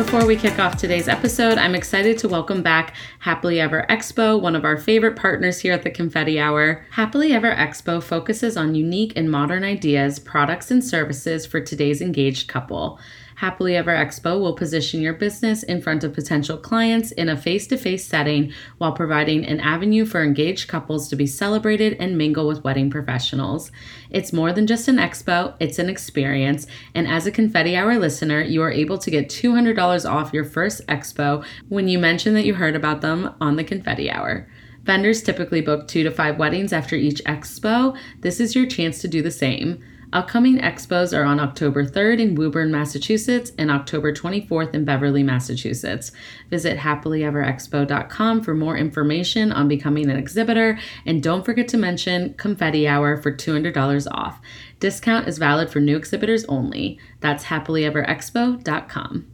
Before we kick off today's episode, I'm excited to welcome back Happily Ever Expo, one of our favorite partners here at the Confetti Hour. Happily Ever Expo focuses on unique and modern ideas, products, and services for today's engaged couple. Happily Ever Expo will position your business in front of potential clients in a face to face setting while providing an avenue for engaged couples to be celebrated and mingle with wedding professionals. It's more than just an expo, it's an experience. And as a Confetti Hour listener, you are able to get $200 off your first expo when you mention that you heard about them on the Confetti Hour. Vendors typically book two to five weddings after each expo. This is your chance to do the same. Upcoming expos are on October 3rd in Woburn, Massachusetts, and October 24th in Beverly, Massachusetts. Visit happilyeverexpo.com for more information on becoming an exhibitor, and don't forget to mention Confetti Hour for $200 off. Discount is valid for new exhibitors only. That's happilyeverexpo.com.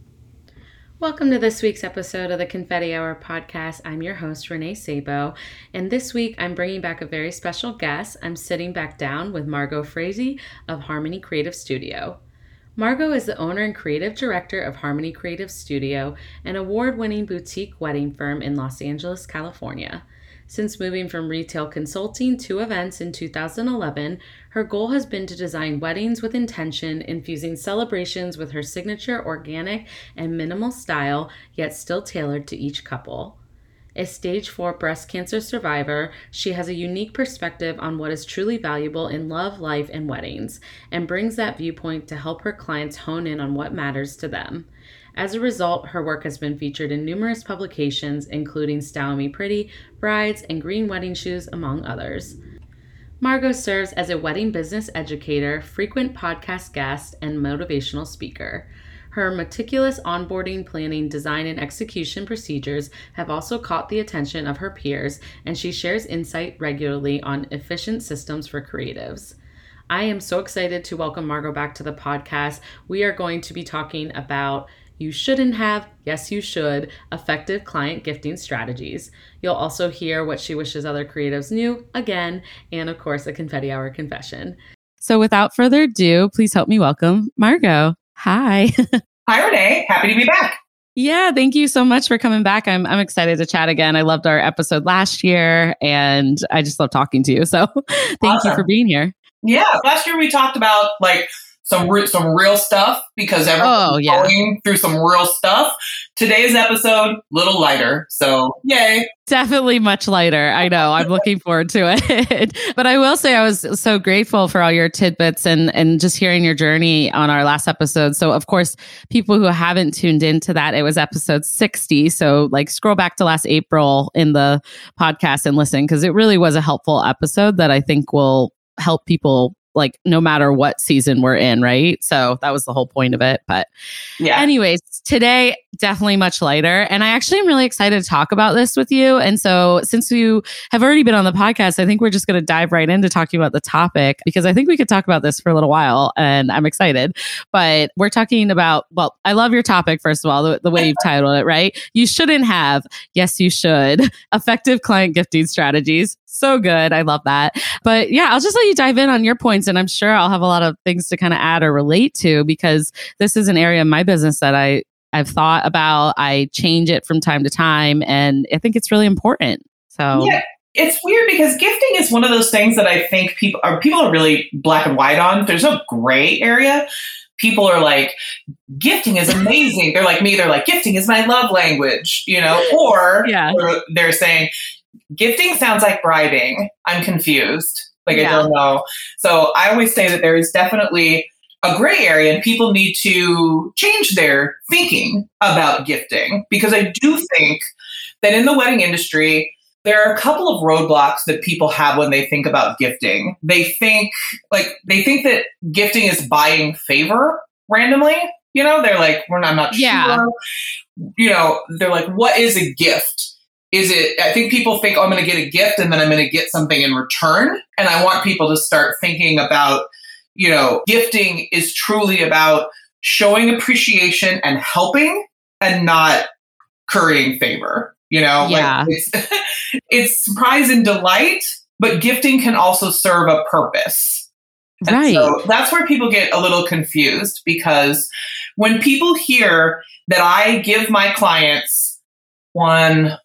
Welcome to this week's episode of the Confetti Hour podcast. I'm your host, Renee Sabo, and this week I'm bringing back a very special guest. I'm sitting back down with Margaux Fraise of Harmony Creative Studio. Margaux is the owner and creative director of Harmony Creative Studio, an award winning boutique wedding firm in Los Angeles, California. Since moving from retail consulting to events in 2011, her goal has been to design weddings with intention, infusing celebrations with her signature organic and minimal style, yet still tailored to each couple. A stage 4 breast cancer survivor, she has a unique perspective on what is truly valuable in love, life, and weddings, and brings that viewpoint to help her clients hone in on what matters to them. As a result, her work has been featured in numerous publications, including Style Me Pretty, Brides, and Green Wedding Shoes, among others. Margaux serves as a wedding business educator, frequent podcast guest, and motivational speaker. Her meticulous onboarding, planning, design, and execution procedures have also caught the attention of her peers, and she shares insight regularly on efficient systems for creatives. I am so excited to welcome Margaux back to the podcast. We are going to be talking about you shouldn't have, yes, you should, effective client gifting strategies. You'll also hear what she wishes other creatives knew, again, and of course, a confetti hour confession. So without further ado, please help me welcome Margaux. Hi. Hi, Renee. Happy to be back. Yeah, thank you so much for coming back. I'm I'm excited to chat again. I loved our episode last year and I just love talking to you. So thank awesome. you for being here. Yeah, last year we talked about like some re- some real stuff because everyone's oh, yeah. going through some real stuff. Today's episode little lighter, so yay! Definitely much lighter. I know. I'm looking forward to it. but I will say I was so grateful for all your tidbits and and just hearing your journey on our last episode. So of course, people who haven't tuned into that, it was episode 60. So like scroll back to last April in the podcast and listen because it really was a helpful episode that I think will help people like no matter what season we're in, right? So that was the whole point of it. But yeah. Anyways, today definitely much lighter. And I actually am really excited to talk about this with you. And so since you have already been on the podcast, I think we're just going to dive right into talking about the topic because I think we could talk about this for a little while and I'm excited. But we're talking about, well, I love your topic, first of all, the, the way you've titled it, right? You shouldn't have, yes, you should, effective client gifting strategies so good. I love that. But yeah, I'll just let you dive in on your points and I'm sure I'll have a lot of things to kind of add or relate to because this is an area of my business that I I've thought about. I change it from time to time and I think it's really important. So Yeah. It's weird because gifting is one of those things that I think people are people are really black and white on. There's no gray area people are like, gifting is amazing. they're like me, they're like, gifting is my love language, you know, or yeah. they're saying, Gifting sounds like bribing. I'm confused. Like yeah. I don't know. So I always say that there is definitely a gray area and people need to change their thinking about gifting because I do think that in the wedding industry, there are a couple of roadblocks that people have when they think about gifting. They think like they think that gifting is buying favor randomly. You know, they're like, we're not, I'm not yeah. sure. You know, they're like, what is a gift? Is it i think people think oh, i'm going to get a gift and then i'm going to get something in return and i want people to start thinking about you know, gifting is truly about showing appreciation and helping and not currying favor. You know, Yeah. like it's, it's surprise and delight, but gifting can also serve a purpose. And Right. So that's where people get a little confused because when people hear that I give my clients one,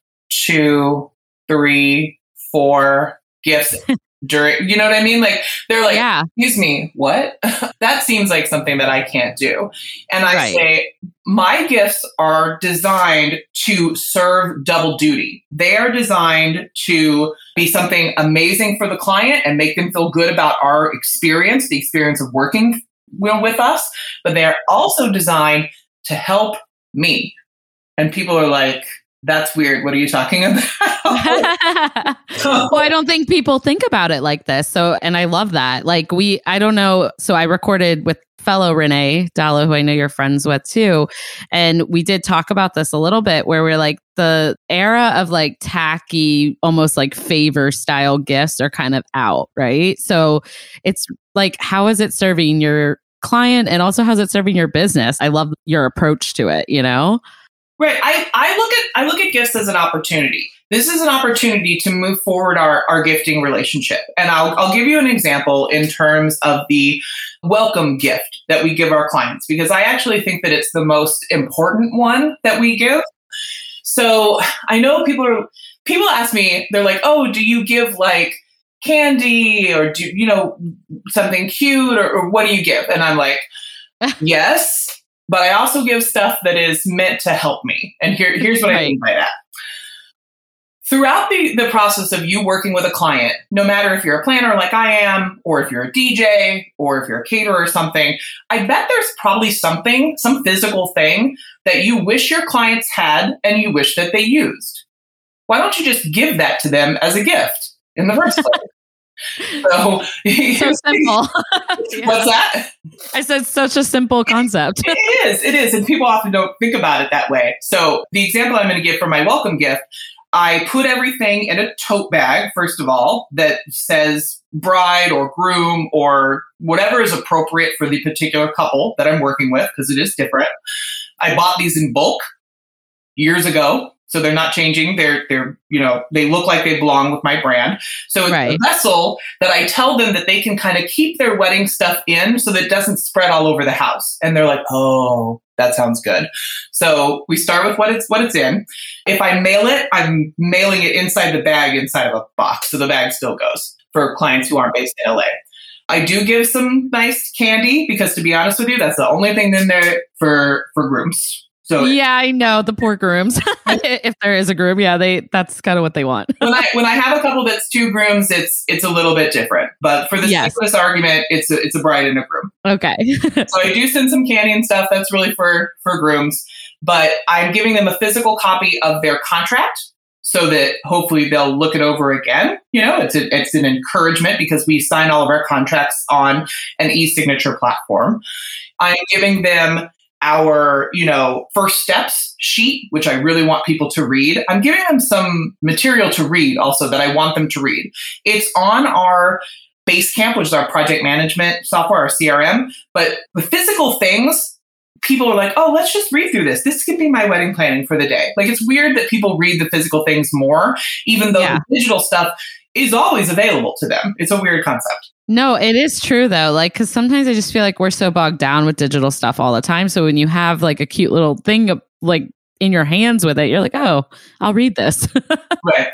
two, three, four gifts during, you know what I mean? Like they're like, yeah. excuse me, what? that seems like something that I can't do. And I Right. say, my gifts are designed to serve double duty. They are designed to be something amazing for the client and make them feel good about our experience, the experience of working with us, but they are also designed to help me. And people are like, that's weird. What are you talking about? well, I don't think people think about it like this. So, and I love that. Like, we, I don't know. So, I recorded with fellow Renee Dallo, who I know you're friends with too. And we did talk about this a little bit where we're like, the era of like tacky, almost like favor style gifts are kind of out, right? So, it's like, how is it serving your client and also how's it serving your business? I love your approach to it, you know? Right. I, I look at I look at gifts as an opportunity. This is an opportunity to move forward our, our gifting relationship. And I'll I'll give you an example in terms of the welcome gift that we give our clients, because I actually think that it's the most important one that we give. So I know people are people ask me, they're like, oh, do you give like candy or do you know something cute or, or what do you give? And I'm like, yes, but I also give stuff that is meant to help me. And here, here's what I mean by that. Throughout the, the process of you working with a client, no matter if you're a planner like I am, or if you're a DJ, or if you're a caterer or something, I bet there's probably something, some physical thing that you wish your clients had and you wish that they used. Why don't you just give that to them as a gift in the first place? So, So simple. what's that? I said such a simple concept. it is. It is. And people often don't think about it that way. So, the example I'm going to give for my welcome gift, I put everything in a tote bag, first of all, that says bride or groom or whatever is appropriate for the particular couple that I'm working with, because it is different. I bought these in bulk years ago. So they're not changing. They're they're you know they look like they belong with my brand. So it's Right. a vessel that I tell them that they can kind of keep their wedding stuff in so that it doesn't spread all over the house. And they're like, oh, that sounds good. So we start with what it's what it's in. If I mail it, I'm mailing it inside the bag inside of a box, so the bag still goes for clients who aren't based in LA. I do give some nice candy because, to be honest with you, that's the only thing in there for for grooms. So yeah, I know the poor grooms. if there is a groom, yeah, they that's kind of what they want. when I when I have a couple that's two grooms, it's it's a little bit different. But for the Yes. argument, it's a, it's a bride and a groom. Okay. So I do send some candy and stuff. That's really for for grooms. But I'm giving them a physical copy of their contract so that hopefully they'll look it over again. You know, it's a, it's an encouragement because we sign all of our contracts on an e-signature platform. I'm giving them our, you know, first steps sheet, which I really want people to read. I'm giving them some material to read also that I want them to read. It's on our Basecamp, which is our project management software, our CRM. But the physical things, people are like, oh, let's just read through this. This could be my wedding planning for the day. Like it's weird that people read the physical things more, even though Yeah. the digital stuff is always available to them. It's a weird concept. No, it is true though. Like, because sometimes I just feel like we're so bogged down with digital stuff all the time. So when you have like a cute little thing like in your hands with it, you're like, oh, I'll read this. Right.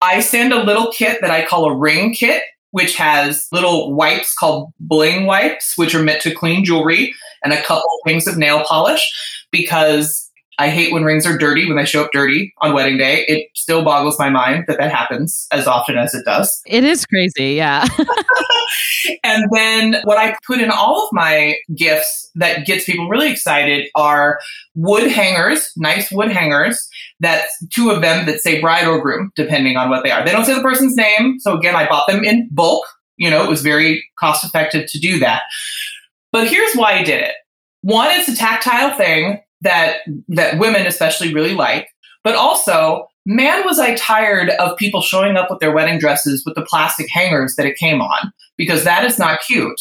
I send a little kit that I call a ring kit, which has little wipes called bling wipes, which are meant to clean jewelry, and a couple things of nail polish because I hate when rings are dirty, when they show up dirty on wedding day. It still boggles my mind that that happens as often as it does. it is crazy. Yeah. And then what I put in all of my gifts that gets people really excited are wood hangers, nice wood hangers. That's two of them that say bride or groom, depending on what they are. They don't say the person's name. So again, I bought them in bulk. You know, it was very cost effective to do that. But here's why I did it. One, it's a tactile thing that that women especially really like. But also, man, was I tired of people showing up with their wedding dresses with the plastic hangers that it came on because that is not cute.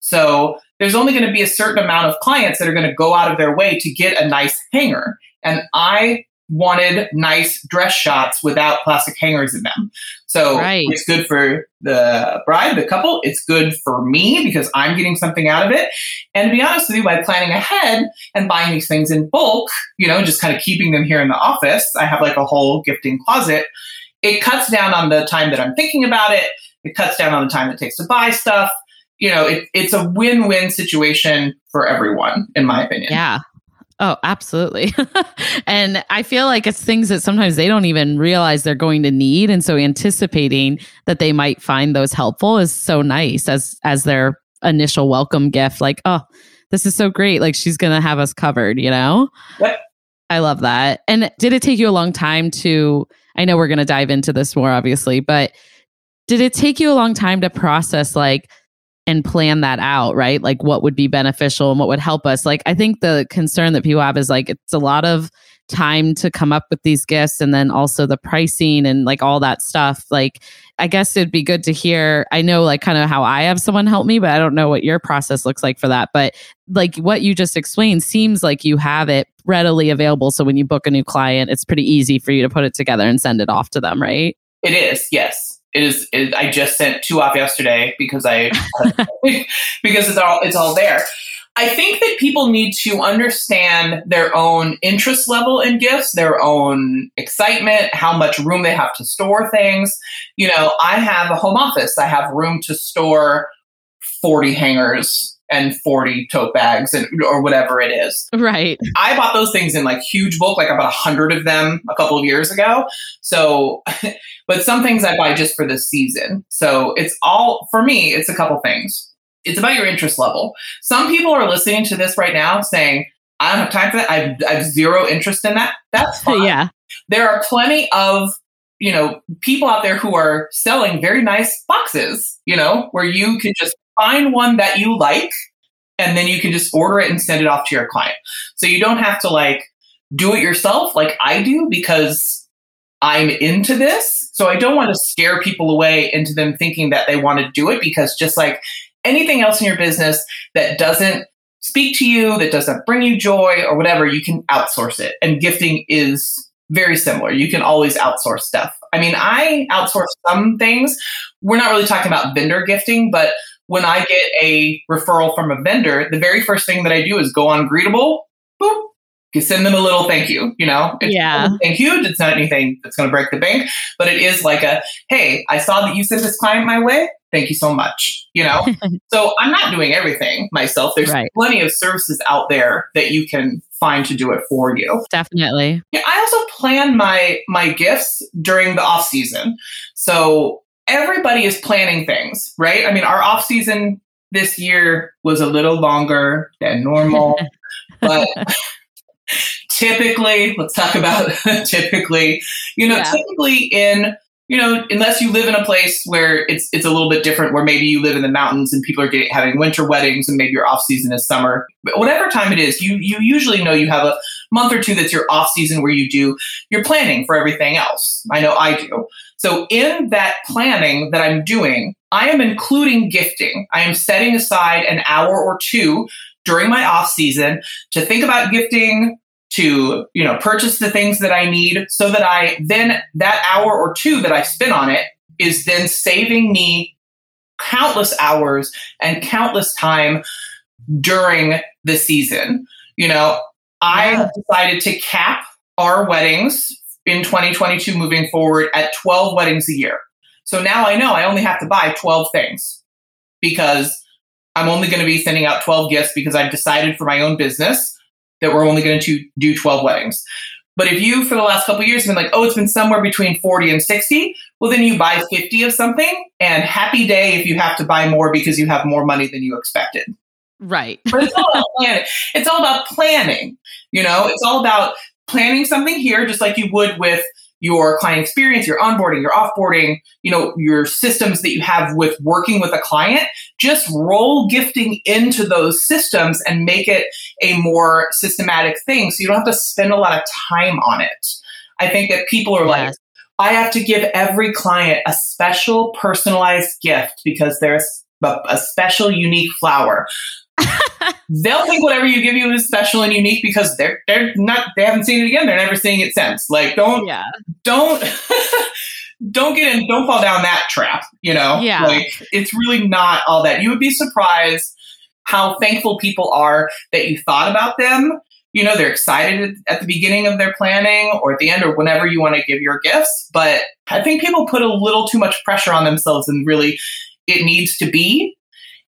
So there's only going to be a certain amount of clients that are going to go out of their way to get a nice hanger. And I wanted nice dress shots without plastic hangers in them. So Right. it's good for the bride, the couple. It's good for me because I'm getting something out of it. And to be honest with you, by planning ahead and buying these things in bulk, you know, just kind of keeping them here in the office, I have like a whole gifting closet. It cuts down on the time that I'm thinking about it. It cuts down on the time it takes to buy stuff. You know, it, it's a win-win situation for everyone, in my opinion. Yeah. Oh, absolutely. and I feel like it's things that sometimes they don't even realize they're going to need. And so anticipating that they might find those helpful is so nice as as their initial welcome gift. Like, oh, this is so great. Like she's gonna have us covered, you know? Yep. I love that. And did it take you a long time to I know we're gonna dive into this more, obviously, but did it take you a long time to process like and plan that out, right? Like what would be beneficial and what would help us. Like I think the concern that people have is like it's a lot of time to come up with these gifts and then also the pricing and like all that stuff. Like I guess it'd be good to hear. I know like kind of how I have someone help me, but I don't know what your process looks like for that. But like what you just explained seems like you have it readily available. So when you book a new client, it's pretty easy for you to put it together and send it off to them, right? It is, yes. It is. It, I just sent two off yesterday because I because it's all it's all there. I think that people need to understand their own interest level in gifts, their own excitement, how much room they have to store things. You know, I have a home office. I have room to store 40 hangers and 40 tote bags and or whatever it is. Right. I bought those things in like huge bulk, like I bought a hundred of them a couple of years ago. So, but some things I buy just for the season. So it's all for me. It's a couple things. It's about your interest level. Some people are listening to this right now saying, "I don't have time for that. I have, I have zero interest in that." That's fine. yeah. There are plenty of you know people out there who are selling very nice boxes. You know where you can just find one that you like and then you can just order it and send it off to your client. So you don't have to like do it yourself like I do because I'm into this. So I don't want to scare people away into them thinking that they want to do it because just like anything else in your business that doesn't speak to you, that doesn't bring you joy or whatever, you can outsource it. And gifting is very similar. You can always outsource stuff. I mean, I outsource some things. We're not really talking about vendor gifting, but when I get a referral from a vendor, the very first thing that I do is go on Greetabl, boop, you send them a little thank you. You know, it's Yeah. not anything huge. It's not anything that's going to break the bank, but it is like a hey, I saw that you sent this client my way. Thank you so much. You know, so I'm not doing everything myself. There's Right. plenty of services out there that you can find to do it for you. Definitely. Yeah, I also plan my my gifts during the off season. So everybody is planning things, right? I mean, our off season this year was a little longer than normal, but typically, let's talk about typically, you know, Yeah. typically in you know, unless you live in a place where it's it's a little bit different, where maybe you live in the mountains and people are getting, having winter weddings, and maybe your off season is summer. But whatever time it is, you you usually know you have a month or two that's your off season where you do your planning for everything else. I know I do. So in that planning that I'm doing, I am including gifting. I am setting aside an hour or two during my off season to think about gifting, to you know purchase the things that I need so that I then that hour or two that I spend on it is then saving me countless hours and countless time during the season. You know, I Yeah. have decided to cap our weddings in 2022 moving forward at 12 weddings a year. So now I know I only have to buy 12 things because I'm only going to be sending out 12 gifts because I've decided for my own business that we're only going to do 12 weddings. But if you, for the last couple of years, have been like, oh, it's been somewhere between 40 and 60, well, then you buy 50 of something, and happy day if you have to buy more because you have more money than you expected. Right. But it's all about planning. It's all about planning. You know, it's all about planning something here, just like you would with your client experience, your onboarding, your offboarding, you know, your systems that you have with working with a client. Just roll gifting into those systems and make it a more systematic thing. So you don't have to spend a lot of time on it. I think that people are like, I have to give every client a special personalized gift because they're a, a special, unique flower. They'll think whatever you give you is special and unique because they're they're not they haven't seen it again. They're never seeing it since. Like don't Yeah. don't don't get in don't fall down that trap you know Yeah. like it's really not all that you would be surprised how thankful people are that you thought about them you know they're excited at the beginning of their planning or at the end or whenever you want to give your gifts but i think people put a little too much pressure on themselves and really it needs to be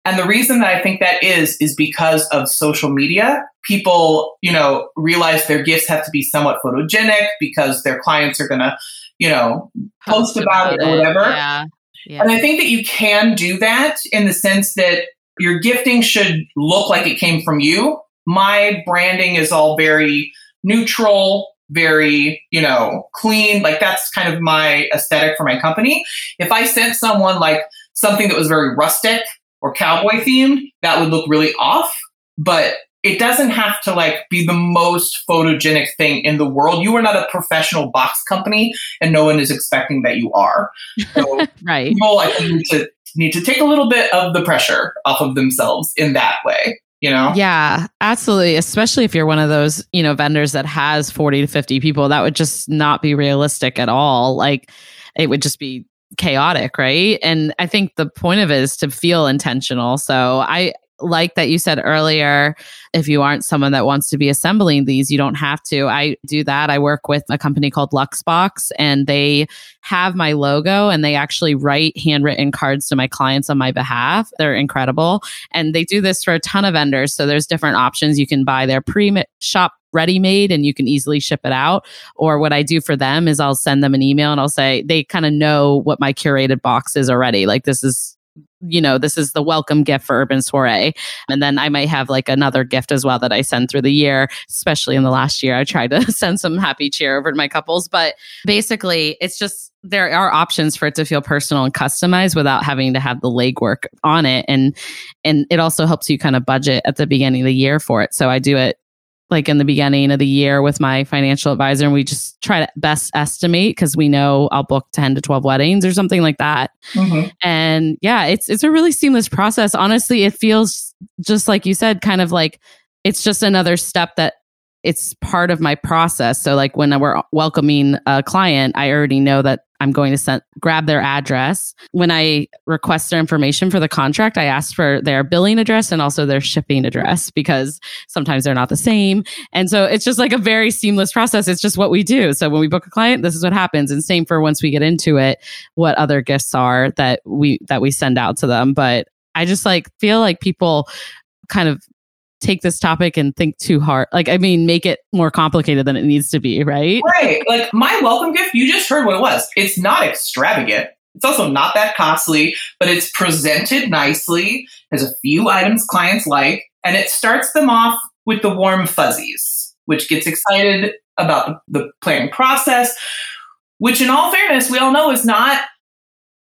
and the reason that i think that is is because of social media people you know realize their gifts have to be somewhat photogenic because their clients are going to you know post about it or whatever. Yeah. Yeah. And I think that you can do that in the sense that your gifting should look like it came from you. My branding is all very neutral, very, you know, clean. Like that's kind of my aesthetic for my company. If I sent someone like something that was very rustic or cowboy themed, that would look really off. But it doesn't have to like be the most photogenic thing in the world. You are not a professional box company and no one is expecting that you are. So right. people I think need to need to take a little bit of the pressure off of themselves in that way. You know? Yeah, absolutely. Especially if you're one of those, you know, vendors that has 40 to 50 people, that would just not be realistic at all. Like it would just be chaotic, right? And I think the point of it is to feel intentional. So I like that you said earlier if you aren't someone that wants to be assembling these you don't have to. I do that. I work with a company called luxbox and they have my logo and they actually write handwritten cards to my clients on my behalf. They're incredible. And they do this for a ton of vendors so there's different options. You can buy their pre shop ready made and you can easily ship it out or what i do for them is i'll send them an email and i'll say they kind of know what my curated box is already like this is you know, this is the welcome gift for Urban Soiree. And then I might have like another gift as well that I send through the year, especially in the last year. I tried to send some happy cheer over to my couples. But basically, it's just there are options for it to feel personal and customized without having to have the legwork on it. And and it also helps you kind of budget at the beginning of the year for it. So I do it like in the beginning of the year with my financial advisor and we just try to best estimate because we know I'll book 10 to 12 weddings or something like that. Mm-hmm. And yeah, it's it's a really seamless process. Honestly, it feels just like you said kind of like it's just another step that it's part of my process. So like when we're welcoming a client, I already know that I'm going to send grab their address. When I request their information for the contract, I ask for their billing address and also their shipping address because sometimes they're not the same. And so it's just like a very seamless process. It's just what we do. So when we book a client, this is what happens. And same for once we get into it, what other gifts are that we that we send out to them. But I just like feel like people kind of take this topic and think too hard. Like, I mean, make it more complicated than it needs to be, right? Right. Like my welcome gift, you just heard what it was. It's not extravagant. It's also not that costly, but it's presented nicely. Has a few items clients like, and it starts them off with the warm fuzzies, which gets excited about the, planning process, which in all fairness, we all know is not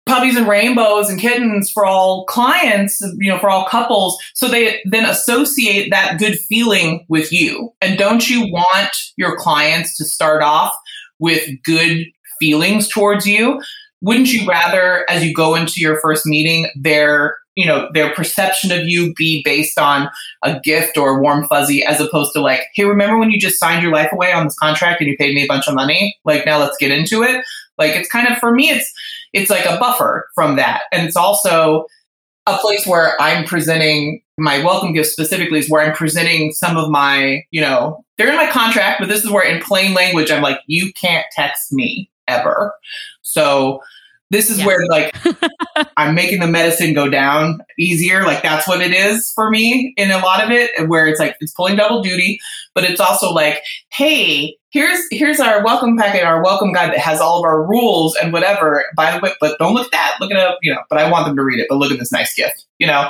puppies and rainbows and kittens for all clients, you know, for all couples. So they then associate that good feeling with you. And don't you want your clients to start off with good feelings towards you? Wouldn't you rather, as you go into your first meeting, their you know their perception of you be based on a gift or a warm fuzzy as opposed to like hey remember when you just signed your life away on this contract and you paid me a bunch of money like now let's get into it like it's kind of for me it's it's like a buffer from that. And it's also a place where I'm presenting my welcome gift specifically is where I'm presenting some of my, you know, they're in my contract, but this is where in plain language I'm like, you can't text me ever. So this is Yeah. where like I'm making the medicine go down easier. Like that's what it is for me in a lot of it, where it's like it's pulling double duty, but it's also like, hey, here's here's our welcome packet, our welcome guide that has all of our rules and whatever. By the way, but don't look at that. Look at it, you know. But I want them to read it. But look at this nice gift. You know,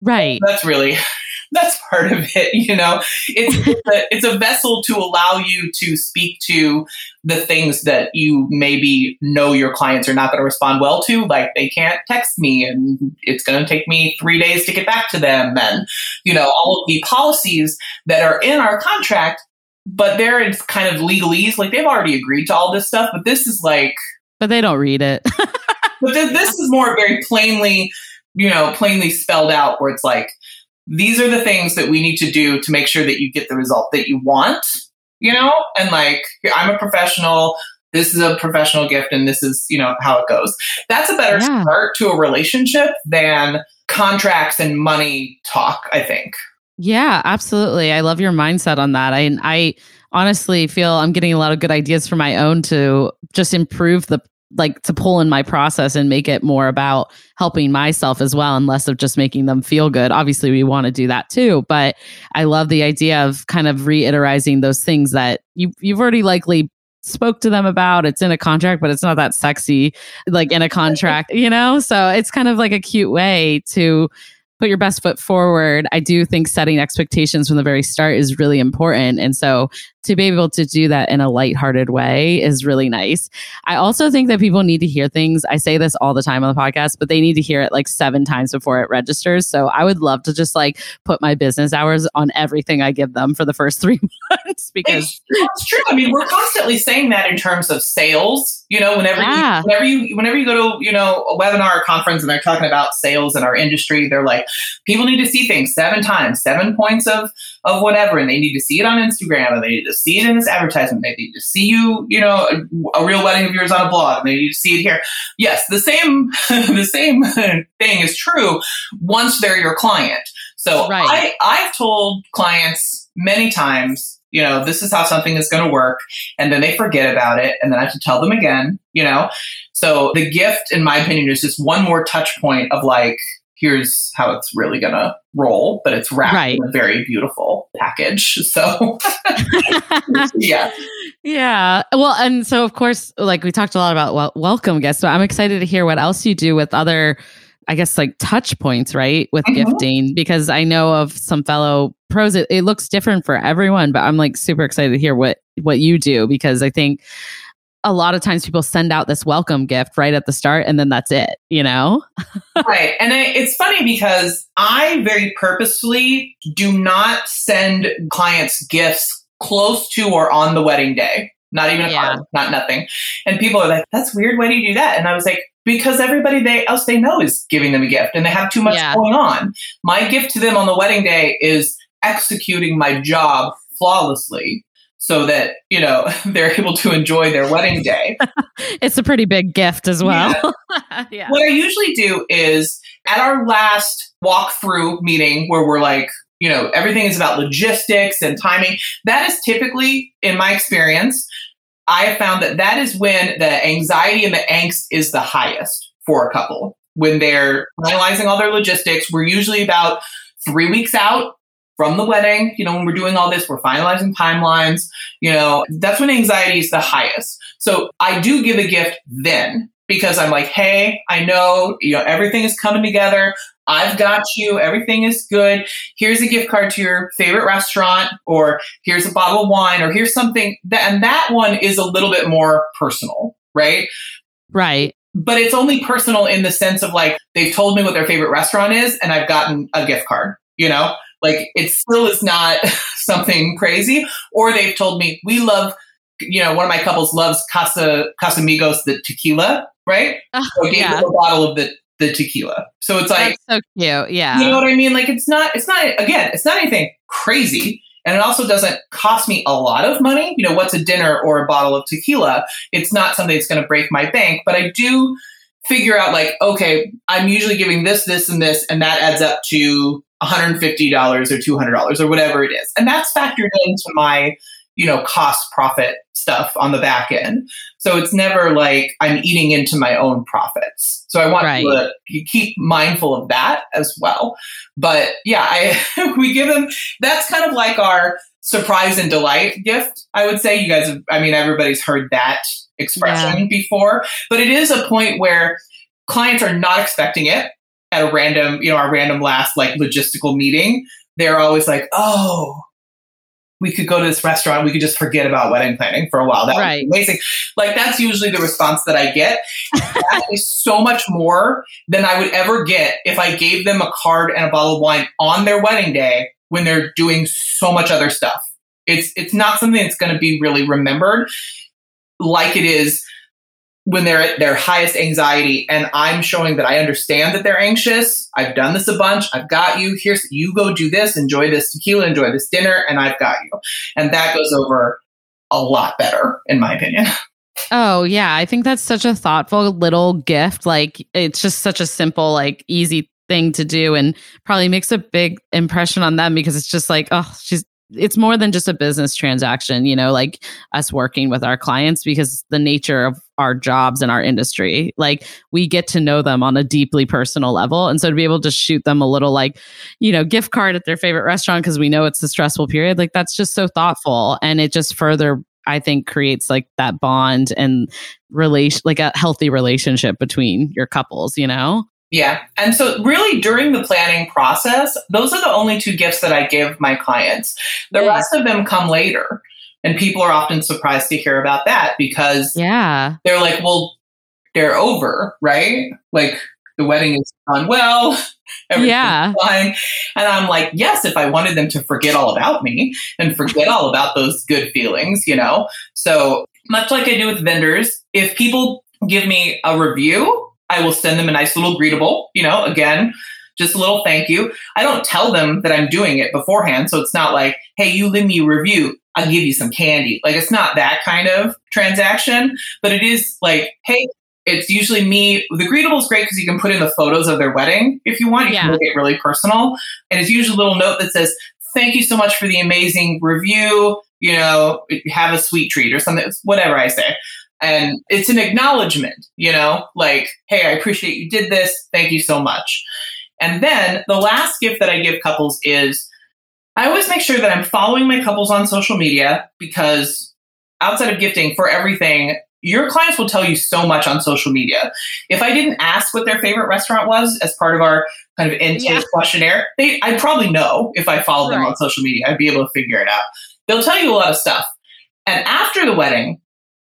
Right. that's really that's part of it. You know, it's it's a, it's a vessel to allow you to speak to the things that you maybe know your clients are not going to respond well to. Like they can't text me, and it's going to take me three days to get back to them, and you know all of the policies that are in our contract. But they're kind of legalese. Like they've already agreed to all this stuff, but this is like But they don't read it. but th- this is more very plainly you know, plainly spelled out where it's like, these are the things that we need to do to make sure that you get the result that you want, you know? And like, I'm a professional. This is a professional gift and this is, you know, how it goes. That's a better Yeah. start to a relationship than contracts and money talk, I think. Yeah, absolutely. I love your mindset on that. I I honestly feel I'm getting a lot of good ideas for my own to just improve the like to pull in my process and make it more about helping myself as well and less of just making them feel good. Obviously, we want to do that too, but I love the idea of kind of reiterating those things that you you've already likely spoke to them about. It's in a contract, but it's not that sexy like in a contract, you know? So it's kind of like a cute way to put your best foot forward. I do think setting expectations from the very start is really important. And so to be able to do that in a lighthearted way is really nice. I also think that people need to hear things. I say this all the time on the podcast, but they need to hear it like seven times before it registers. So I would love to just like put my business hours on everything I give them for the first three months because It's, it's true. I mean, we're constantly saying that in terms of sales. You know, whenever Yeah. you, whenever you whenever you go to you know a webinar or conference and they're talking about sales in our industry, they're like, people need to see things seven times, seven points of of whatever, and they need to see it on Instagram, and they need to see it in this advertisement. They need to see you, you know, a, a real wedding of yours on a blog, and they need to see it here. Yes, the same the same thing is true once they're your client. So Right. I I've told clients many times, you know, this is how something is going to work, and then they forget about it, and then I have to tell them again, you know. So the gift, in my opinion, is just one more touch point of like, here's how it's really going to roll, but it's wrapped Right. in a very beautiful package. So yeah, Yeah. Well, and so of course, like we talked a lot about wel- welcome guests, but I'm excited to hear what else you do with other, I guess, like touch points, right? With Mhm. gifting, because I know of some fellow pros. It, it looks different for everyone, but I'm like super excited to hear what what you do because I think a lot of times people send out this welcome gift right at the start, and then that's it. You know? right. And I, it's funny because I very purposefully do not send clients gifts close to or on the wedding day. Not even a Yeah. card, not nothing. And people are like, "That's weird. Why do you do that?" And I was like, "Because everybody they else they know is giving them a gift, and they have too much Yeah. going on. My gift to them on the wedding day is executing my job flawlessly." So that you know they're able to enjoy their wedding day. It's a pretty big gift as well. yeah. What I usually do is at our last walkthrough meeting where we're like, you know, everything is about logistics and timing. That is typically, in my experience, I have found that that is when the anxiety and the angst is the highest for a couple. When they're finalizing all their logistics, we're usually about three weeks out from the wedding. You know, when we're doing all this, we're finalizing timelines. You know, that's when anxiety is the highest. So I do give a gift then because I'm like, hey, I know, you know, everything is coming together. I've got you. Everything is good. Here's a gift card to your favorite restaurant, or here's a bottle of wine, or here's something. That, and that one is a little bit more personal, right? Right. But it's only personal in the sense of like, they've told me what their favorite restaurant is, and I've gotten a gift card, you know? Like, it still is not something crazy. Or they've told me, we love, you know, one of my couples loves Casa Casamigos, the tequila, right? Oh, So I gave yeah. them a bottle of the, the tequila. So it's like, That's so cute. Yeah. you know what I mean? Like it's not, it's not, again, it's not anything crazy. And it also doesn't cost me a lot of money. You know, what's a dinner or a bottle of tequila? It's not something that's going to break my bank, but I do figure out like, okay, I'm usually giving this, this, and this, and that adds up to $150 or $200 or whatever it is. And that's factored into my, you know, cost profit stuff on the back end. So it's never like I'm eating into my own profits. So I want Right. to keep mindful of that as well. But yeah, I we give them that's kind of like our surprise and delight gift. I would say you guys have, I mean everybody's heard that expression before, but it is a point where clients are not expecting it at a random, you know, our random last like logistical meeting. They're always like, "Oh, we could go to this restaurant. We could just forget about wedding planning for a while. That Right. would be amazing." Like that's usually the response that I get. that is so much more than I would ever get if I gave them a card and a bottle of wine on their wedding day when they're doing so much other stuff. It's it's not something that's going to be really remembered like it is when they're at their highest anxiety and I'm showing that I understand that they're anxious. I've done this a bunch. I've got you. Here's you go do this, enjoy this tequila, enjoy this dinner, and I've got you. And that goes over a lot better, in my opinion. Oh, yeah. I think that's such a thoughtful little gift. Like, it's just such a simple, like, easy thing to do and probably makes a big impression on them because it's just like, oh, she's, it's more than just a business transaction, you know, like us working with our clients because the nature of our jobs and our industry, like we get to know them on a deeply personal level. And so to be able to shoot them a little like, you know, gift card at their favorite restaurant because we know it's a stressful period, like that's just so thoughtful. And it just further I think creates like that bond and relation, like a healthy relationship between your couples, you know? Yeah. And so, really, during the planning process, those are the only two gifts that I give my clients. The yeah. rest of them come later. And people are often surprised to hear about that because yeah, they're like, well, they're over, right? Like the wedding is gone well, yeah. fine. And I'm like, yes, if I wanted them to forget all about me and forget all about those good feelings, you know? So much like I do with vendors, if people give me a review, I will send them a nice little Greetabl, you know, again, just a little thank you. I don't tell them that I'm doing it beforehand. So it's not like, hey, you leave me a review. I'll give you some candy. Like it's not that kind of transaction, but it is like, hey, it's usually me. The Greetabl is great because you can put in the photos of their wedding if you want. You yeah. can make it really personal. And it's usually a little note that says, Thank you so much for the amazing review. You know, have a sweet treat or something, it's whatever I say. And it's an acknowledgement, you know, like, hey, I appreciate you did this. Thank you so much. And then the last gift that I give couples is I always make sure that I'm following my couples on social media because outside of gifting for everything, your clients will tell you so much on social media. If I didn't ask what their favorite restaurant was as part of our kind of intake yeah. questionnaire, they, I'd probably know if I followed right. them on social media. I'd be able to figure it out. They'll tell you a lot of stuff. And after the wedding,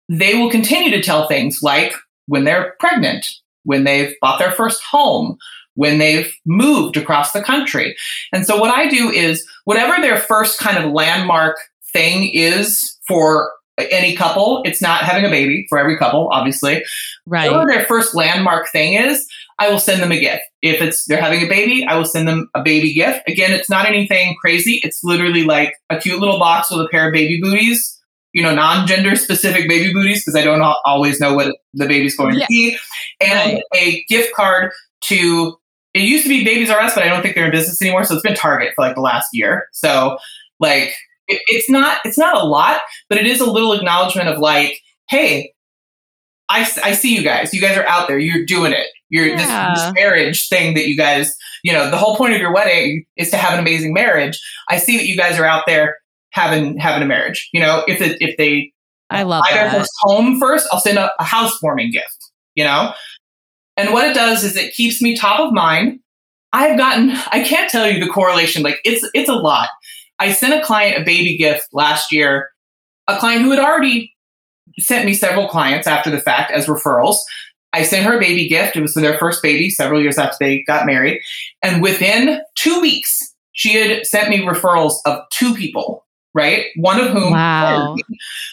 they will continue to tell things like when they're pregnant, when they've bought their first home, when they've moved across the country. And so what I do is whatever their first kind of landmark thing is for any couple. It's not having a baby for every couple, obviously. Right. Whatever their first landmark thing is, I will send them a gift. If it's they're having a baby, I will send them a baby gift. Again, it's not anything crazy. It's literally like a cute little box with a pair of baby booties. You know, non-gender specific baby booties because I don't always know what the baby's going yeah. to be, and right. a gift card to. It used to be Babies R Us, but I don't think they're in business anymore. So it's been Target for like the last year. So like it's not it's not a lot, but it is a little acknowledgement of like, hey, I, I see you guys. You guys are out there. You're doing it. You're yeah. this, this, marriage thing that you guys, you know, the whole point of your wedding is to have an amazing marriage. I see that you guys are out there having having a marriage. You know, if it, if they I love buy their first home first, I'll send a, a housewarming gift. You know, and what it does is it keeps me top of mind. I've gotten I can't tell you the correlation. Like it's it's a lot. I sent a client a baby gift last year, a client who had already sent me several clients after the fact as referrals. I sent her a baby gift. It was for their first baby several years after they got married. And within two weeks, she had sent me referrals of two people, right? One of whom. Wow.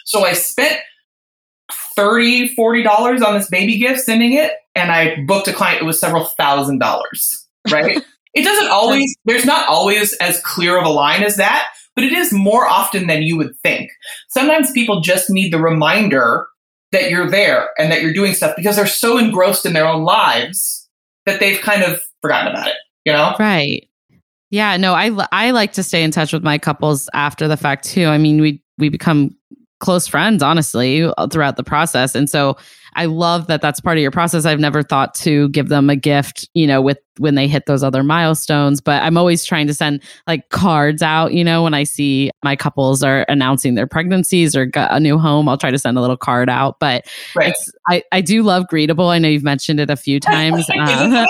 So I spent 30 $40 on this baby gift sending it. And I booked a client. It was several thousand dollars, right? It doesn't always, there's not always as clear of a line as that, but it is more often than you would think. Sometimes people just need the reminder that you're there and that you're doing stuff because they're so engrossed in their own lives that they've kind of forgotten about it, you know? Right. Yeah, no, I I like to stay in touch with my couples after the fact too. I mean, we we become close friends honestly uh, throughout the process. And so I love that that's part of your process. I've never thought to give them a gift, you know, with when they hit those other milestones, but I'm always trying to send like cards out, you know, when I see my couples are announcing their pregnancies or got a new home, I'll try to send a little card out. But right. it's I, I do love Greetabl. I know you've mentioned it a few times. uh,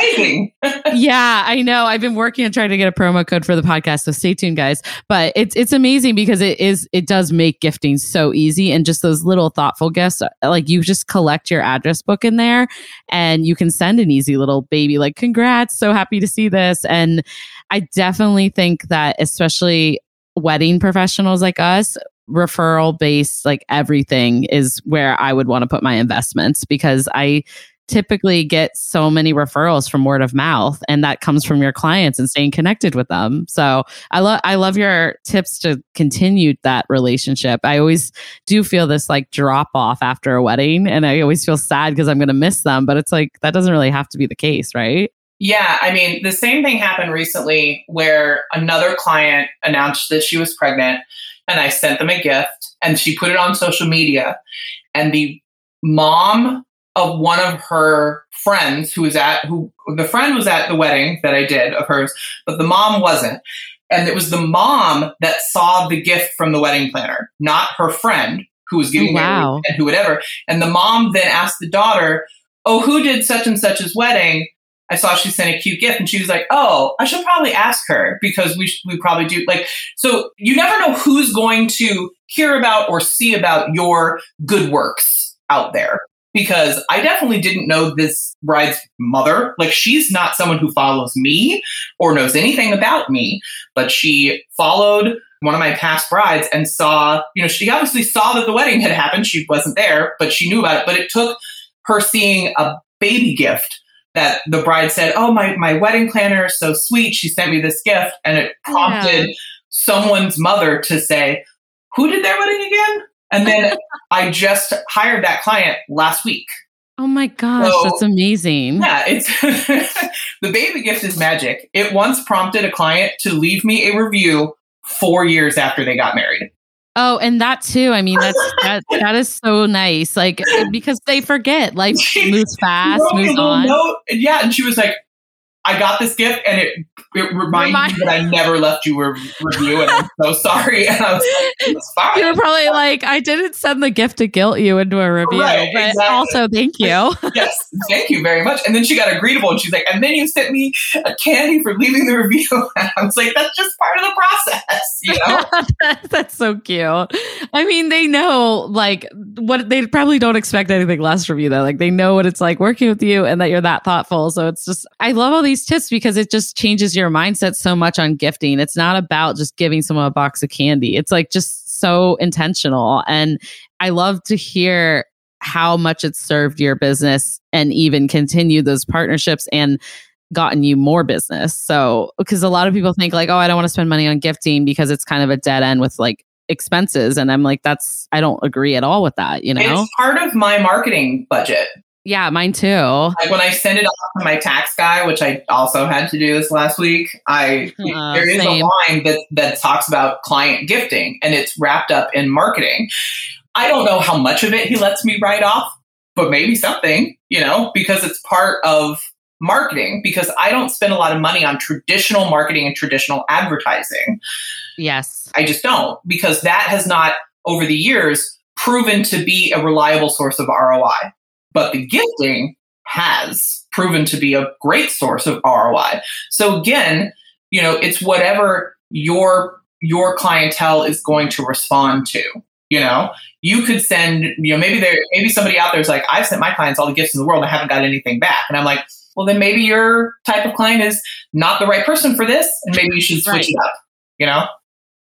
yeah, I know. I've been working on trying to get a promo code for the podcast, so stay tuned, guys. But it's it's amazing because it is it does make gifting so easy and just those little thoughtful gifts. Like you just collect your address book in there and you can send an easy little baby like congrats so happy to see this and i definitely think that especially wedding professionals like us referral based, like everything is where I would want to put my investments because I typically get so many referrals from word of mouth and that comes from your clients and staying connected with them. So I love I love your tips to continue that relationship. I always do feel this like drop off after a wedding and I always feel sad because I'm going to miss them, but it's like that doesn't really have to be the case, right? Yeah, I mean, the same thing happened recently where another client announced that she was pregnant and I sent them a gift and she put it on social media and the mom of one of her friends who was at who the friend was at the wedding that I did of hers, but the mom wasn't. And it was the mom that saw the gift from the wedding planner, not her friend who was getting Oh, wow. and who whatever. And the mom then asked the daughter, "Oh, who did such and such's wedding?" I saw she sent a cute gift, and she was like, "Oh, I should probably ask her because we sh- we probably do like." So you never know who's going to hear about or see about your good works out there because I definitely didn't know this bride's mother. Like, she's not someone who follows me or knows anything about me, but she followed one of my past brides and saw, you know, she obviously saw that the wedding had happened. She wasn't there, but she knew about it. But it took her seeing a baby gift that the bride said, Oh, my, my wedding planner is so sweet. She sent me this gift. And it prompted someone's mother to say, Who did their wedding again? And then I just hired that client last week. Oh my gosh, So- that's amazing. Yeah, it's the baby gift is magic. It once prompted a client to leave me a review four years after they got married. Oh, and that too. I mean, that's that that is so nice. Like because they forget. Life She moves fast, wrote me a moves on. note, yeah, and she was like, I got this gift and it it reminded Remind- me that I never left you a review and I'm so sorry. And I was like, it's fine. You're probably like, I didn't send the gift to guilt you into a review, Right, but exactly. also thank you. yes, thank you very much. And then she got a Greetabl and she's like, and then you sent me a candy for leaving the review. And I was like, that's just part of the process, you know? That's so cute. I mean, they know like what they probably don't expect anything less from you though. Like they know what it's like working with you and that you're that thoughtful. So it's just I love all these tips because it just changes your mindset so much on gifting. It's not about just giving someone a box of candy. It's like just so intentional. And I love to hear how much it's served your business and even continue those partnerships and gotten you more business. So, because a lot of people think like, oh, I don't want to spend money on gifting because it's kind of a dead end with like expenses. And I'm like, that's, I don't agree at all with that, you know? It's part of my marketing budget. Yeah, mine too. Like when I send it off to my tax guy, which I also had to do this last week, I Uh, there is same. a line that that talks about client gifting and it's wrapped up in marketing. I don't know how much of it he lets me write off, but maybe something, you know, because it's part of marketing because I don't spend a lot of money on traditional marketing and traditional advertising. Yes. I just don't because that has not over the years proven to be a reliable source of ROI. But the gifting has proven to be a great source of ROI. So again, you know, it's whatever your your clientele is going to respond to. You know, you could send, you know, maybe there maybe somebody out there is like, I've sent my clients all the gifts in the world, and I haven't got anything back. And I'm like, well, then maybe your type of client is not the right person for this, and maybe you should switch Right. it up. You know?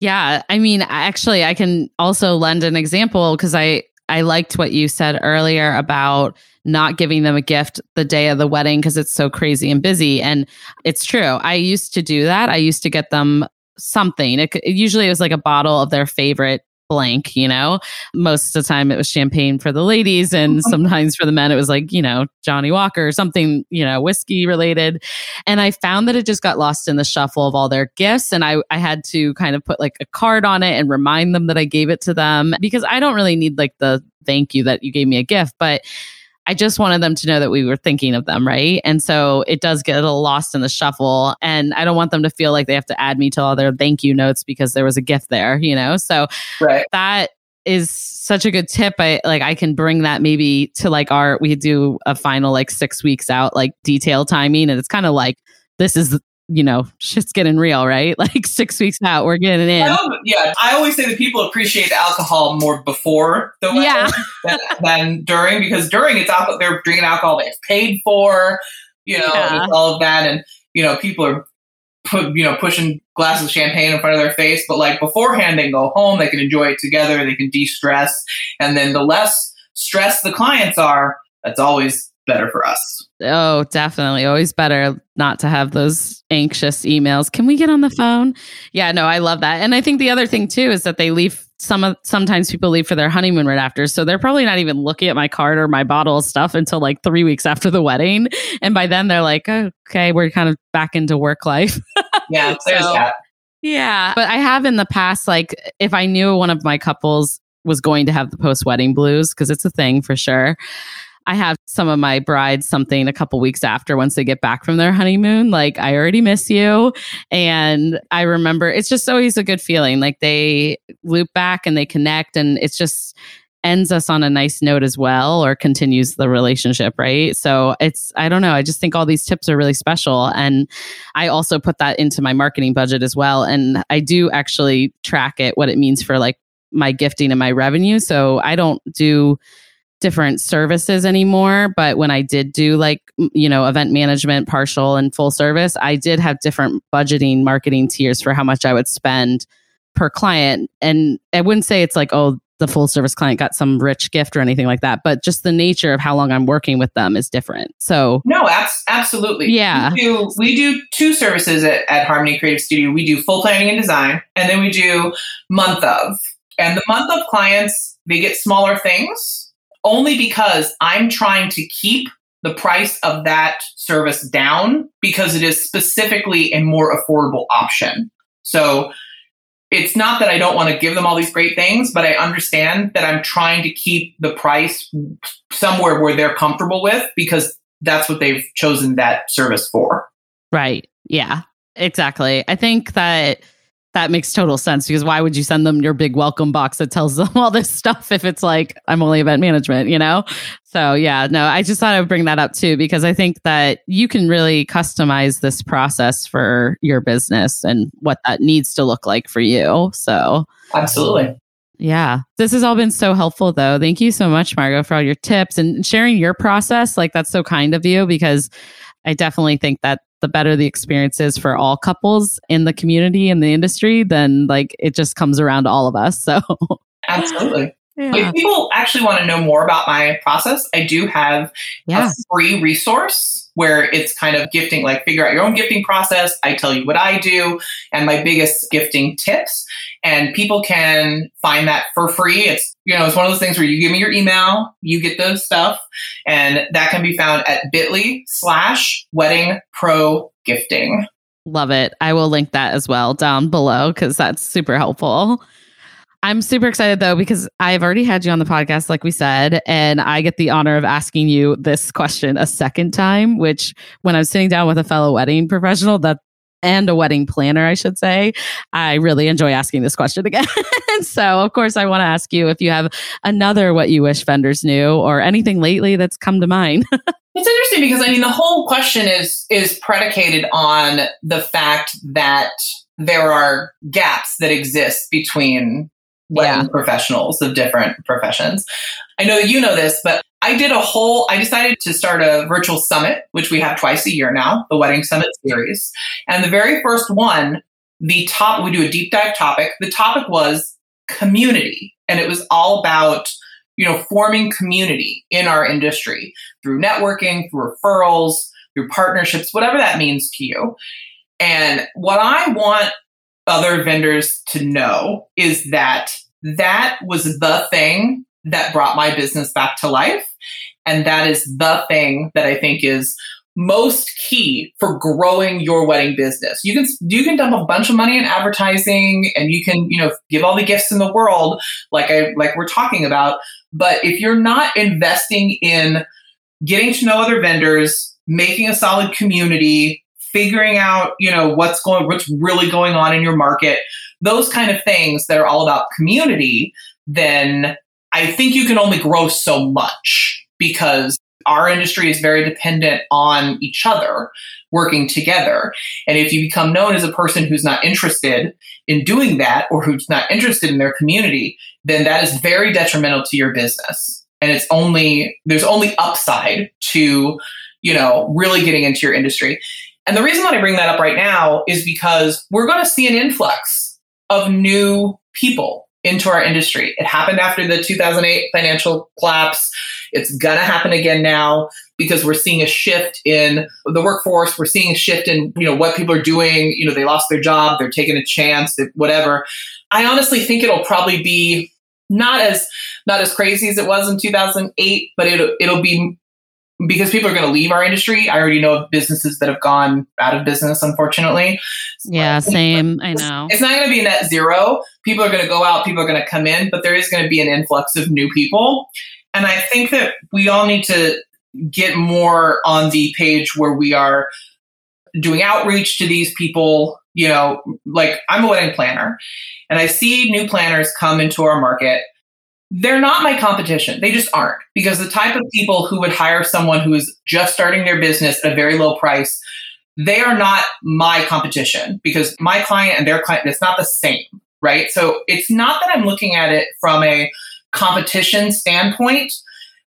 Yeah, I mean, actually, I can also lend an example because I I liked what you said earlier about not giving them a gift the day of the wedding because it's so crazy and busy, and it's true. I used to do that. I used to get them something. It, usually, it was like a bottle of their favorite blank. You know, most of the time it was champagne for the ladies, and sometimes for the men it was like you know Johnnie Walker or something you know whiskey related. And I found that it just got lost in the shuffle of all their gifts. And I, I had to kind of put like a card on it and remind them that I gave it to them because I don't really need like the thank you that you gave me a gift, but I just wanted them to know that we were thinking of them, right? And so it does get a little lost in the shuffle. And I don't want them to feel like they have to add me to all their thank you notes because there was a gift there, you know? So Right. that is such a good tip. I like I can bring that maybe to like our we do a final like six weeks out like detail timing and it's kind of like this is you know shit's getting real right like six weeks out we're getting in I yeah, I always say that people appreciate alcohol more before the Yeah. than, than during because during it's alcohol they're drinking alcohol they've paid for, you know, Yeah. all of that, and you know people are put, you know, pushing glasses of champagne in front of their face, but like beforehand, they can go home, they can enjoy it together, they can de stress. And then the less stressed the clients are, that's always better for us. Oh, definitely. Always better not to have those anxious emails. Can we get on the phone? Yeah, no, I love that. And I think the other thing too is that they leave some of sometimes people leave for their honeymoon right after. So they're probably not even looking at my card or my bottle of stuff until like 3 weeks after the wedding. And by then they're like, "Okay, we're kind of back into work life." Yeah, there's so, that. Yeah. But I have in the past like if I knew one of my couples was going to have the post wedding blues because it's a thing for sure. I have some of my brides something a couple weeks after once they get back from their honeymoon. Like, I already miss you. And I remember it's just always a good feeling. Like, they loop back and they connect, and it's just ends us on a nice note as well or continues the relationship, right? So it's, I don't know. I just think all these tips are really special. And I also put that into my marketing budget as well. And I do actually track it, what it means for like my gifting and my revenue. So I don't do different services anymore. But when I did do like, you know, event management, partial and full service, I did have different budgeting marketing tiers for how much I would spend per client. And I wouldn't say it's like, oh, the full service client got some rich gift or anything like that, but just the nature of how long I'm working with them is different. So no, abs- absolutely. Yeah, we do, we do two services at, at Harmony Creative Studio. We do full planning and design, and then we do month of. And the month of clients, they get smaller things only because I'm trying to keep the price of that service down because it is specifically a more affordable option. So it's not that I don't want to give them all these great things, but I understand that I'm trying to keep the price somewhere where they're comfortable with because that's what they've chosen that service for. Right. Yeah, exactly. I think that that makes total sense because why would you send them your big welcome box that tells them all this stuff if it's like I'm only event management, you know? So yeah, no, I just thought I would bring that up too because I think that you can really customize this process for your business and what that needs to look like for you. So Absolutely. Yeah. This has all been so helpful though. Thank you so much, Margaux, for all your tips and sharing your process. Like that's so kind of you because I definitely think that the better the experience is for all couples in the community and the industry, then like it just comes around to all of us. So absolutely. Yeah. If people actually want to know more about my process, I do have yeah. a free resource where it's kind of gifting, like figure out your own gifting process. I tell you what I do and my biggest gifting tips. And people can find that for free. It's, you know, it's one of those things where you give me your email, you get the stuff, and that can be found at bit.ly slash wedding pro gifting. Love it. I will link that as well down below because that's super helpful. I'm super excited though because I've already had you on the podcast, like we said, and I get the honor of asking you this question a second time. Which, when I'm sitting down with a fellow wedding professional, that and a wedding planner, I should say, I really enjoy asking this question again. so, of course, I want to ask you if you have another what you wish vendors knew or anything lately that's come to mind. It's interesting because I mean the whole question is is predicated on the fact that there are gaps that exist between yeah. professionals of different professions. I know you know this, but I did a whole, I decided to start a virtual summit, which we have twice a year now, the Wedding Summit series. And the very first one, the top, we do a deep dive topic. The topic was community. And it was all about, you know, forming community in our industry through networking, through referrals, through partnerships, whatever that means to you. And what I want other vendors to know is that that was the thing that brought my business back to life. And that is the thing that I think is most key for growing your wedding business. You can you can dump a bunch of money in advertising and you can, you know, give all the gifts in the world like I like we're talking about, but if you're not investing in getting to know other vendors, making a solid community, figuring out, you know, what's going, what's really going on in your market, those kind of things that are all about community, then I think you can only grow so much because our industry is very dependent on each other working together. And if you become known as a person who's not interested in doing that or who's not interested in their community, then that is very detrimental to your business. And it's only, there's only upside to, you know, really getting into your industry And the reason that I bring that up right now is because we're going to see an influx of new people into our industry. It happened after the 2008 financial collapse. It's going to happen again now because we're seeing a shift in the workforce. We're seeing a shift in, you know, what people are doing. You know, they lost their job, they're taking a chance, whatever. I honestly think it'll probably be not as not as crazy as it was in 2008, but it'll it'll be because people are going to leave our industry. I already know of businesses that have gone out of business, unfortunately. Yeah, same. I know. It's not going to be net zero. People are going to go out, people are going to come in, but there is going to be an influx of new people. And I think that we all need to get more on the page where we are doing outreach to these people. You know, like I'm a wedding planner and I see new planners come into our market they're not my competition. They just aren't because the type of people who would hire someone who is just starting their business at a very low price, they are not my competition because my client and their client, it's not the same, right? So it's not that I'm looking at it from a competition standpoint.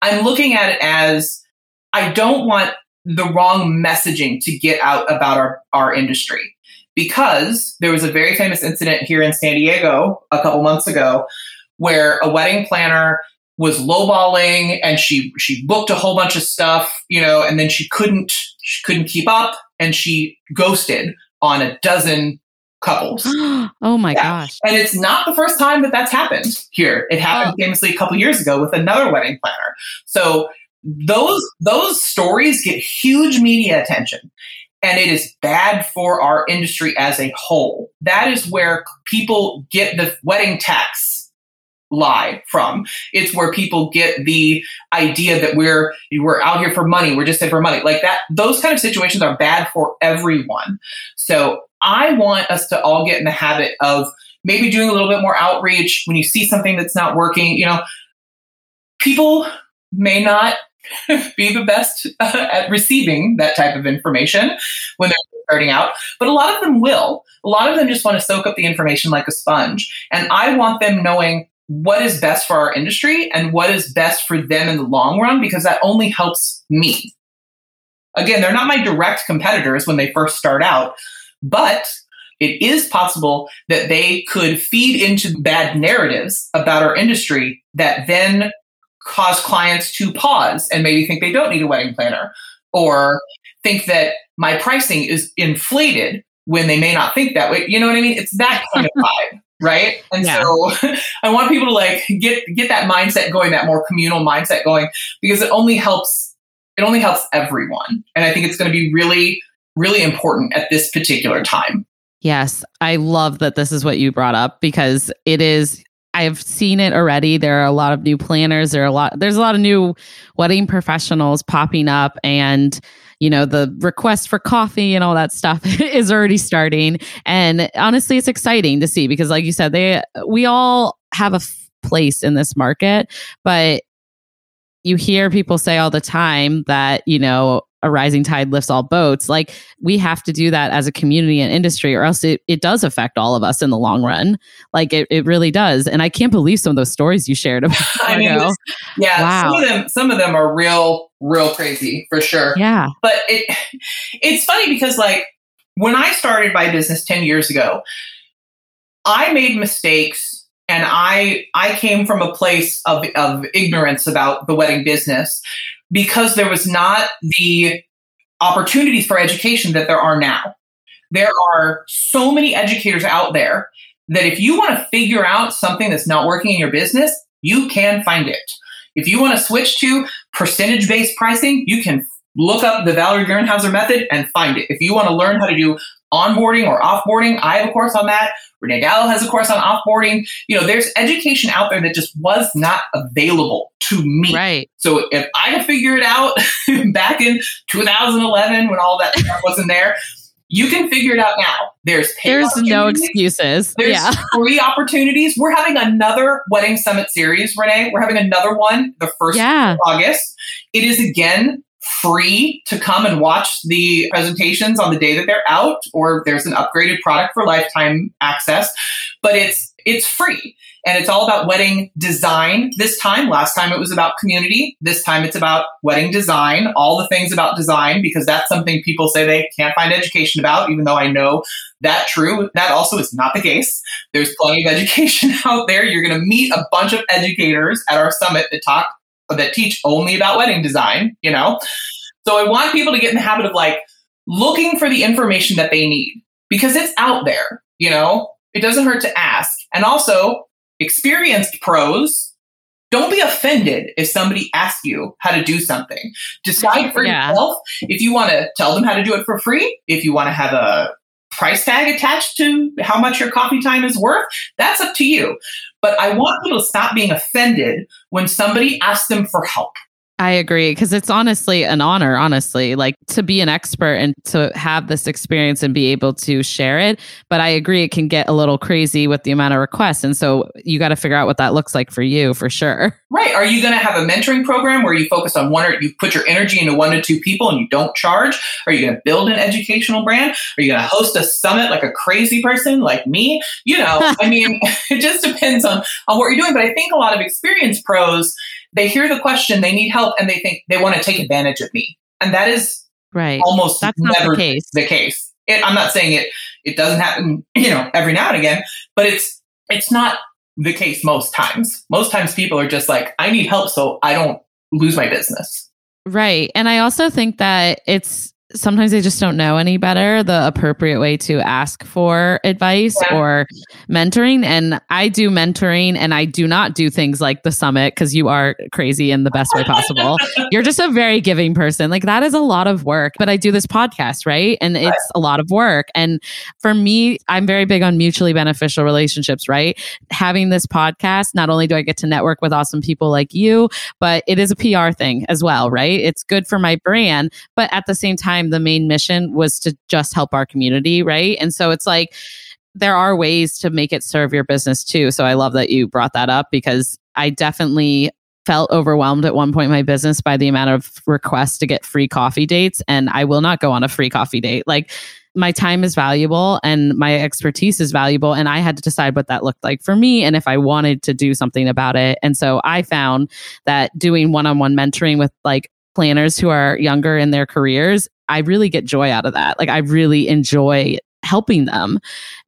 I'm looking at it as I don't want the wrong messaging to get out about our, our industry because there was a very famous incident here in San Diego a couple months ago where a wedding planner was lowballing and she she booked a whole bunch of stuff, you know, and then she couldn't she couldn't keep up and she ghosted on a dozen couples. oh my yeah. gosh. And it's not the first time that that's happened here. It happened oh. famously a couple years ago with another wedding planner. So those those stories get huge media attention and it is bad for our industry as a whole. That is where people get the wedding tax lie from. It's where people get the idea that we're we're out here for money, we're just in for money. Like that those kind of situations are bad for everyone. So I want us to all get in the habit of maybe doing a little bit more outreach when you see something that's not working, you know, people may not be the best at receiving that type of information when they're starting out, but a lot of them will. A lot of them just want to soak up the information like a sponge. And I want them knowing what is best for our industry and what is best for them in the long run because that only helps me. Again, they're not my direct competitors when they first start out, but it is possible that they could feed into bad narratives about our industry that then cause clients to pause and maybe think they don't need a wedding planner or think that my pricing is inflated when they may not think that way. You know what I mean? It's that kind of vibe right and yeah. so i want people to like get get that mindset going that more communal mindset going because it only helps it only helps everyone and i think it's going to be really really important at this particular time yes i love that this is what you brought up because it is I've seen it already. There are a lot of new planners. There are a lot. There's a lot of new wedding professionals popping up, and you know, the request for coffee and all that stuff is already starting. And honestly, it's exciting to see because, like you said, they we all have a f- place in this market, but you hear people say all the time that you know a rising tide lifts all boats. Like we have to do that as a community and industry, or else it, it does affect all of us in the long run. Like it, it really does. And I can't believe some of those stories you shared about. I mean, this, yeah, wow. some of them, some of them are real, real crazy for sure. Yeah. But it, it's funny because like when I started my business 10 years ago, I made mistakes and I I came from a place of, of ignorance about the wedding business because there was not the opportunities for education that there are now. There are so many educators out there that if you want to figure out something that's not working in your business, you can find it. If you want to switch to percentage based pricing, you can look up the Valerie Gernhauser method and find it. If you want to learn how to do onboarding or offboarding, I have a course on that. Renee Gallo has a course on offboarding. You know, there's education out there that just was not available to me. Right. So if I could figure it out back in 2011 when all that stuff wasn't there, you can figure it out now. There's there's no excuses. There's yeah. free opportunities. We're having another wedding summit series, Renee. We're having another one the first yeah. of August. It is again free to come and watch the presentations on the day that they're out, or there's an upgraded product for lifetime access. But it's It's free and it's all about wedding design this time. Last time it was about community. This time it's about wedding design, all the things about design, because that's something people say they can't find education about, even though I know that true. That also is not the case. There's plenty of education out there. You're going to meet a bunch of educators at our summit that talk, that teach only about wedding design, you know? So I want people to get in the habit of like looking for the information that they need because it's out there, you know? It doesn't hurt to ask. And also, experienced pros, don't be offended if somebody asks you how to do something. Decide for yeah. yourself if you want to tell them how to do it for free, if you want to have a price tag attached to how much your coffee time is worth, that's up to you. But I want people to stop being offended when somebody asks them for help. I agree because it's honestly an honor, honestly, like to be an expert and to have this experience and be able to share it. But I agree, it can get a little crazy with the amount of requests. And so you got to figure out what that looks like for you for sure. Right. Are you going to have a mentoring program where you focus on one or you put your energy into one to two people and you don't charge? Are you going to build an educational brand? Are you going to host a summit like a crazy person like me? You know, I mean, it just depends on, on what you're doing. But I think a lot of experienced pros, they hear the question, they need help, and they think they want to take advantage of me. And that is right. almost That's never the case. The case. It, I'm not saying it it doesn't happen, you know, every now and again, but it's it's not the case most times. Most times people are just like, I need help so I don't lose my business. Right. And I also think that it's sometimes they just don't know any better the appropriate way to ask for advice yeah. or mentoring. And i do mentoring and i do not do things like the summit because you are crazy in the best way possible. You're just a very giving person. Like that is a lot of work. But i do this podcast right? And it's right. a lot of work. And for me i'm very big on mutually beneficial relationships right? Having this podcast not only do i get to network with awesome people like you but it is a pr thing as well right? It's good for my brand. But at the same time time the main mission was to just help our community, right? And so it's like there are ways to make it serve your business too. So I love that you brought that up because I definitely felt overwhelmed at one point in my business by the amount of requests to get free coffee dates and I will not go on a free coffee date. Like my time is valuable and my expertise is valuable and I had to decide what that looked like for me and if I wanted to do something about it. And so I found that doing one-on-one mentoring with like planners who are younger in their careers I really get joy out of that. Like I really enjoy helping them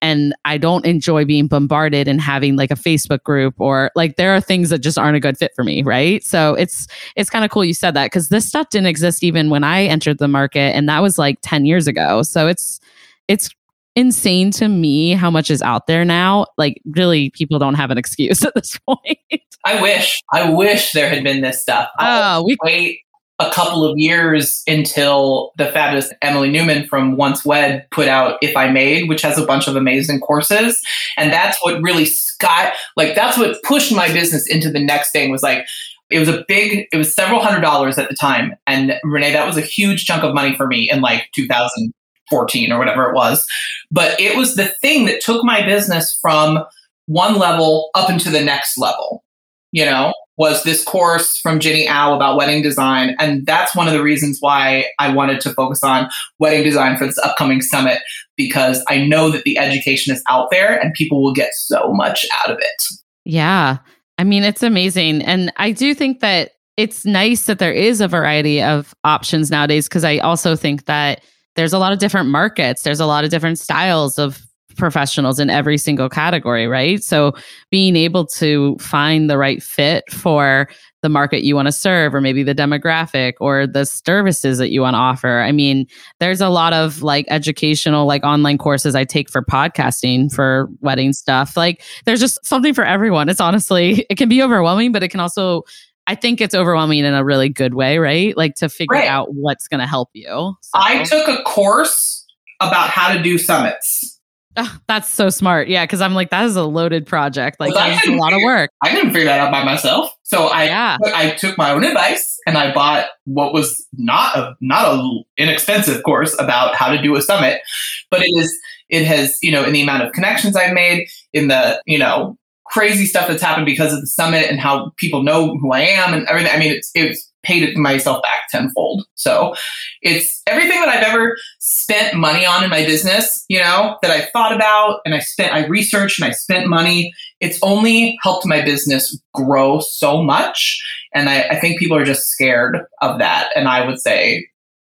and I don't enjoy being bombarded and having like a Facebook group or like there are things that just aren't a good fit for me, right? So it's it's kind of cool you said that cuz this stuff didn't exist even when I entered the market and that was like 10 years ago. So it's it's insane to me how much is out there now. Like really people don't have an excuse at this point. I wish I wish there had been this stuff. Oh, we wait a couple of years until the fabulous Emily Newman from Once Wed put out If I Made, which has a bunch of amazing courses. And that's what really sky like that's what pushed my business into the next thing was like it was a big it was several hundred dollars at the time. And Renee, that was a huge chunk of money for me in like 2014 or whatever it was. But it was the thing that took my business from one level up into the next level. You know, was this course from Jenny Au about wedding design. And that's one of the reasons why I wanted to focus on wedding design for this upcoming summit, because I know that the education is out there and people will get so much out of it. Yeah. I mean, it's amazing. And I do think that it's nice that there is a variety of options nowadays, because I also think that there's a lot of different markets, there's a lot of different styles of professionals in every single category, right? So being able to find the right fit for the market you want to serve or maybe the demographic or the services that you want to offer. I mean, there's a lot of like educational like online courses I take for podcasting for wedding stuff. Like there's just something for everyone. It's honestly it can be overwhelming, but it can also I think it's overwhelming in a really good way, right? Like to figure right. out what's going to help you. So. I took a course about how to do summits Oh, that's so smart. Yeah, because I'm like, that is a loaded project. Like, that's a lot of work. I didn't figure that out by myself. So I, yeah. I took my own advice and I bought what was not a not a inexpensive course about how to do a summit, but it is it has you know in the amount of connections I've made in the you know crazy stuff that's happened because of the summit and how people know who I am and everything. I mean, it's it's paid myself back tenfold. So it's everything that I've ever spent money on in my business, you know, that I thought about and I spent, I researched and I spent money. It's only helped my business grow so much. And I, I think people are just scared of that. And I would say,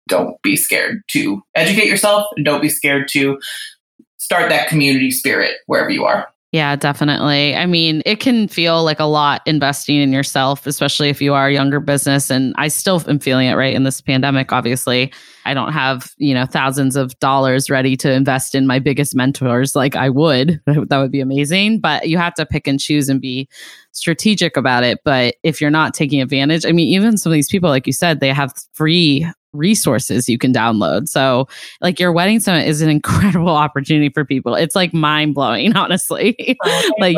don't be scared to educate yourself and don't be scared to start that community spirit wherever you are. Yeah, definitely. I mean, it can feel like a lot investing in yourself, especially if you are a younger business. And I still am feeling it right in this pandemic, obviously. I don't have, you know, thousands of dollars ready to invest in my biggest mentors like I would. that would be amazing. But you have to pick and choose and be strategic about it. But if you're not taking advantage, I mean, even some of these people, like you said, they have free resources you can download. So, like your wedding summit is an incredible opportunity for people. It's like mind blowing, honestly. Oh, like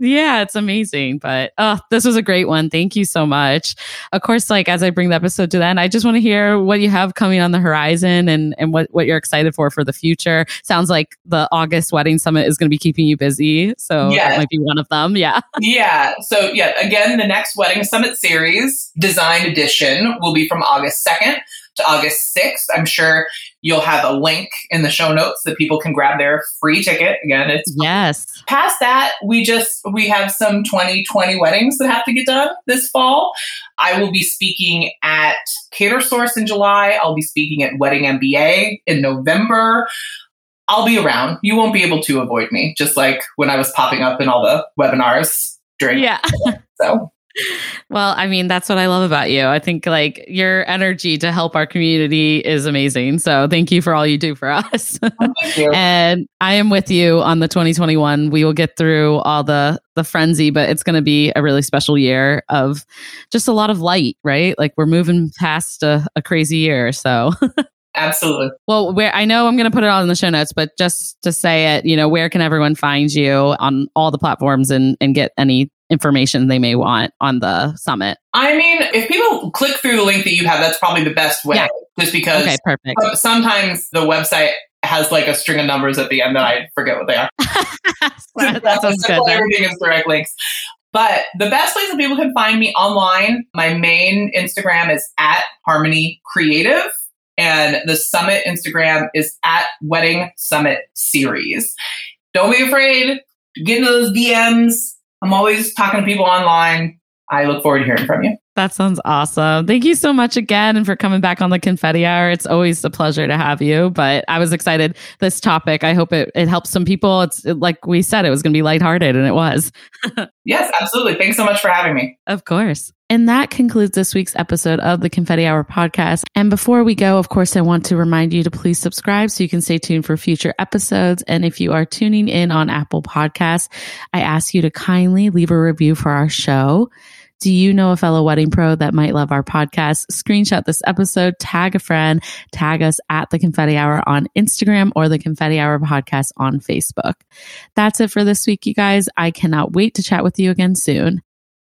yeah, it's amazing. But oh, this was a great one. Thank you so much. Of course, like as I bring the episode to the end, I just want to hear what you have coming on the horizon and, and what, what you're excited for for the future. Sounds like the August wedding summit is going to be keeping you busy. So yes. that might be one of them. Yeah. Yeah. So yeah, again, the next wedding summit series design edition will be from August 2nd to August 6th. I'm sure you'll have a link in the show notes that people can grab their free ticket. Again, it's yes. Past that, we just we have some 2020 weddings that have to get done this fall. I will be speaking at Catersource in July. I'll be speaking at Wedding MBA in November. I'll be around. You won't be able to avoid me, just like when I was popping up in all the webinars during. Yeah. So well, I mean, that's what I love about you. I think like your energy to help our community is amazing. So thank you for all you do for us. and I am with you on the 2021. We will get through all the the frenzy, but it's going to be a really special year of just a lot of light, right? Like we're moving past a, a crazy year. So Absolutely. Well, where I know I'm going to put it all in the show notes, but just to say it, you know, where can everyone find you on all the platforms and and get any information they may want on the summit? I mean, if people click through the link that you have, that's probably the best way. Yeah. Just because okay, perfect. sometimes the website has like a string of numbers at the end that I forget what they are. that sounds good. Everything is direct links. But the best place that people can find me online, my main Instagram is at Harmony Creative. And the summit Instagram is at Wedding Summit Series. Don't be afraid. Get into those DMs. I'm always talking to people online. I look forward to hearing from you. That sounds awesome. Thank you so much again and for coming back on the confetti hour. It's always a pleasure to have you. But I was excited this topic. I hope it, it helps some people. It's like we said, it was going to be lighthearted and it was. yes, absolutely. Thanks so much for having me. Of course. And that concludes this week's episode of the Confetti Hour podcast. And before we go, of course, I want to remind you to please subscribe so you can stay tuned for future episodes. And if you are tuning in on Apple Podcasts, I ask you to kindly leave a review for our show. Do you know a fellow wedding pro that might love our podcast? Screenshot this episode, tag a friend, tag us at the Confetti Hour on Instagram or the Confetti Hour podcast on Facebook. That's it for this week, you guys. I cannot wait to chat with you again soon.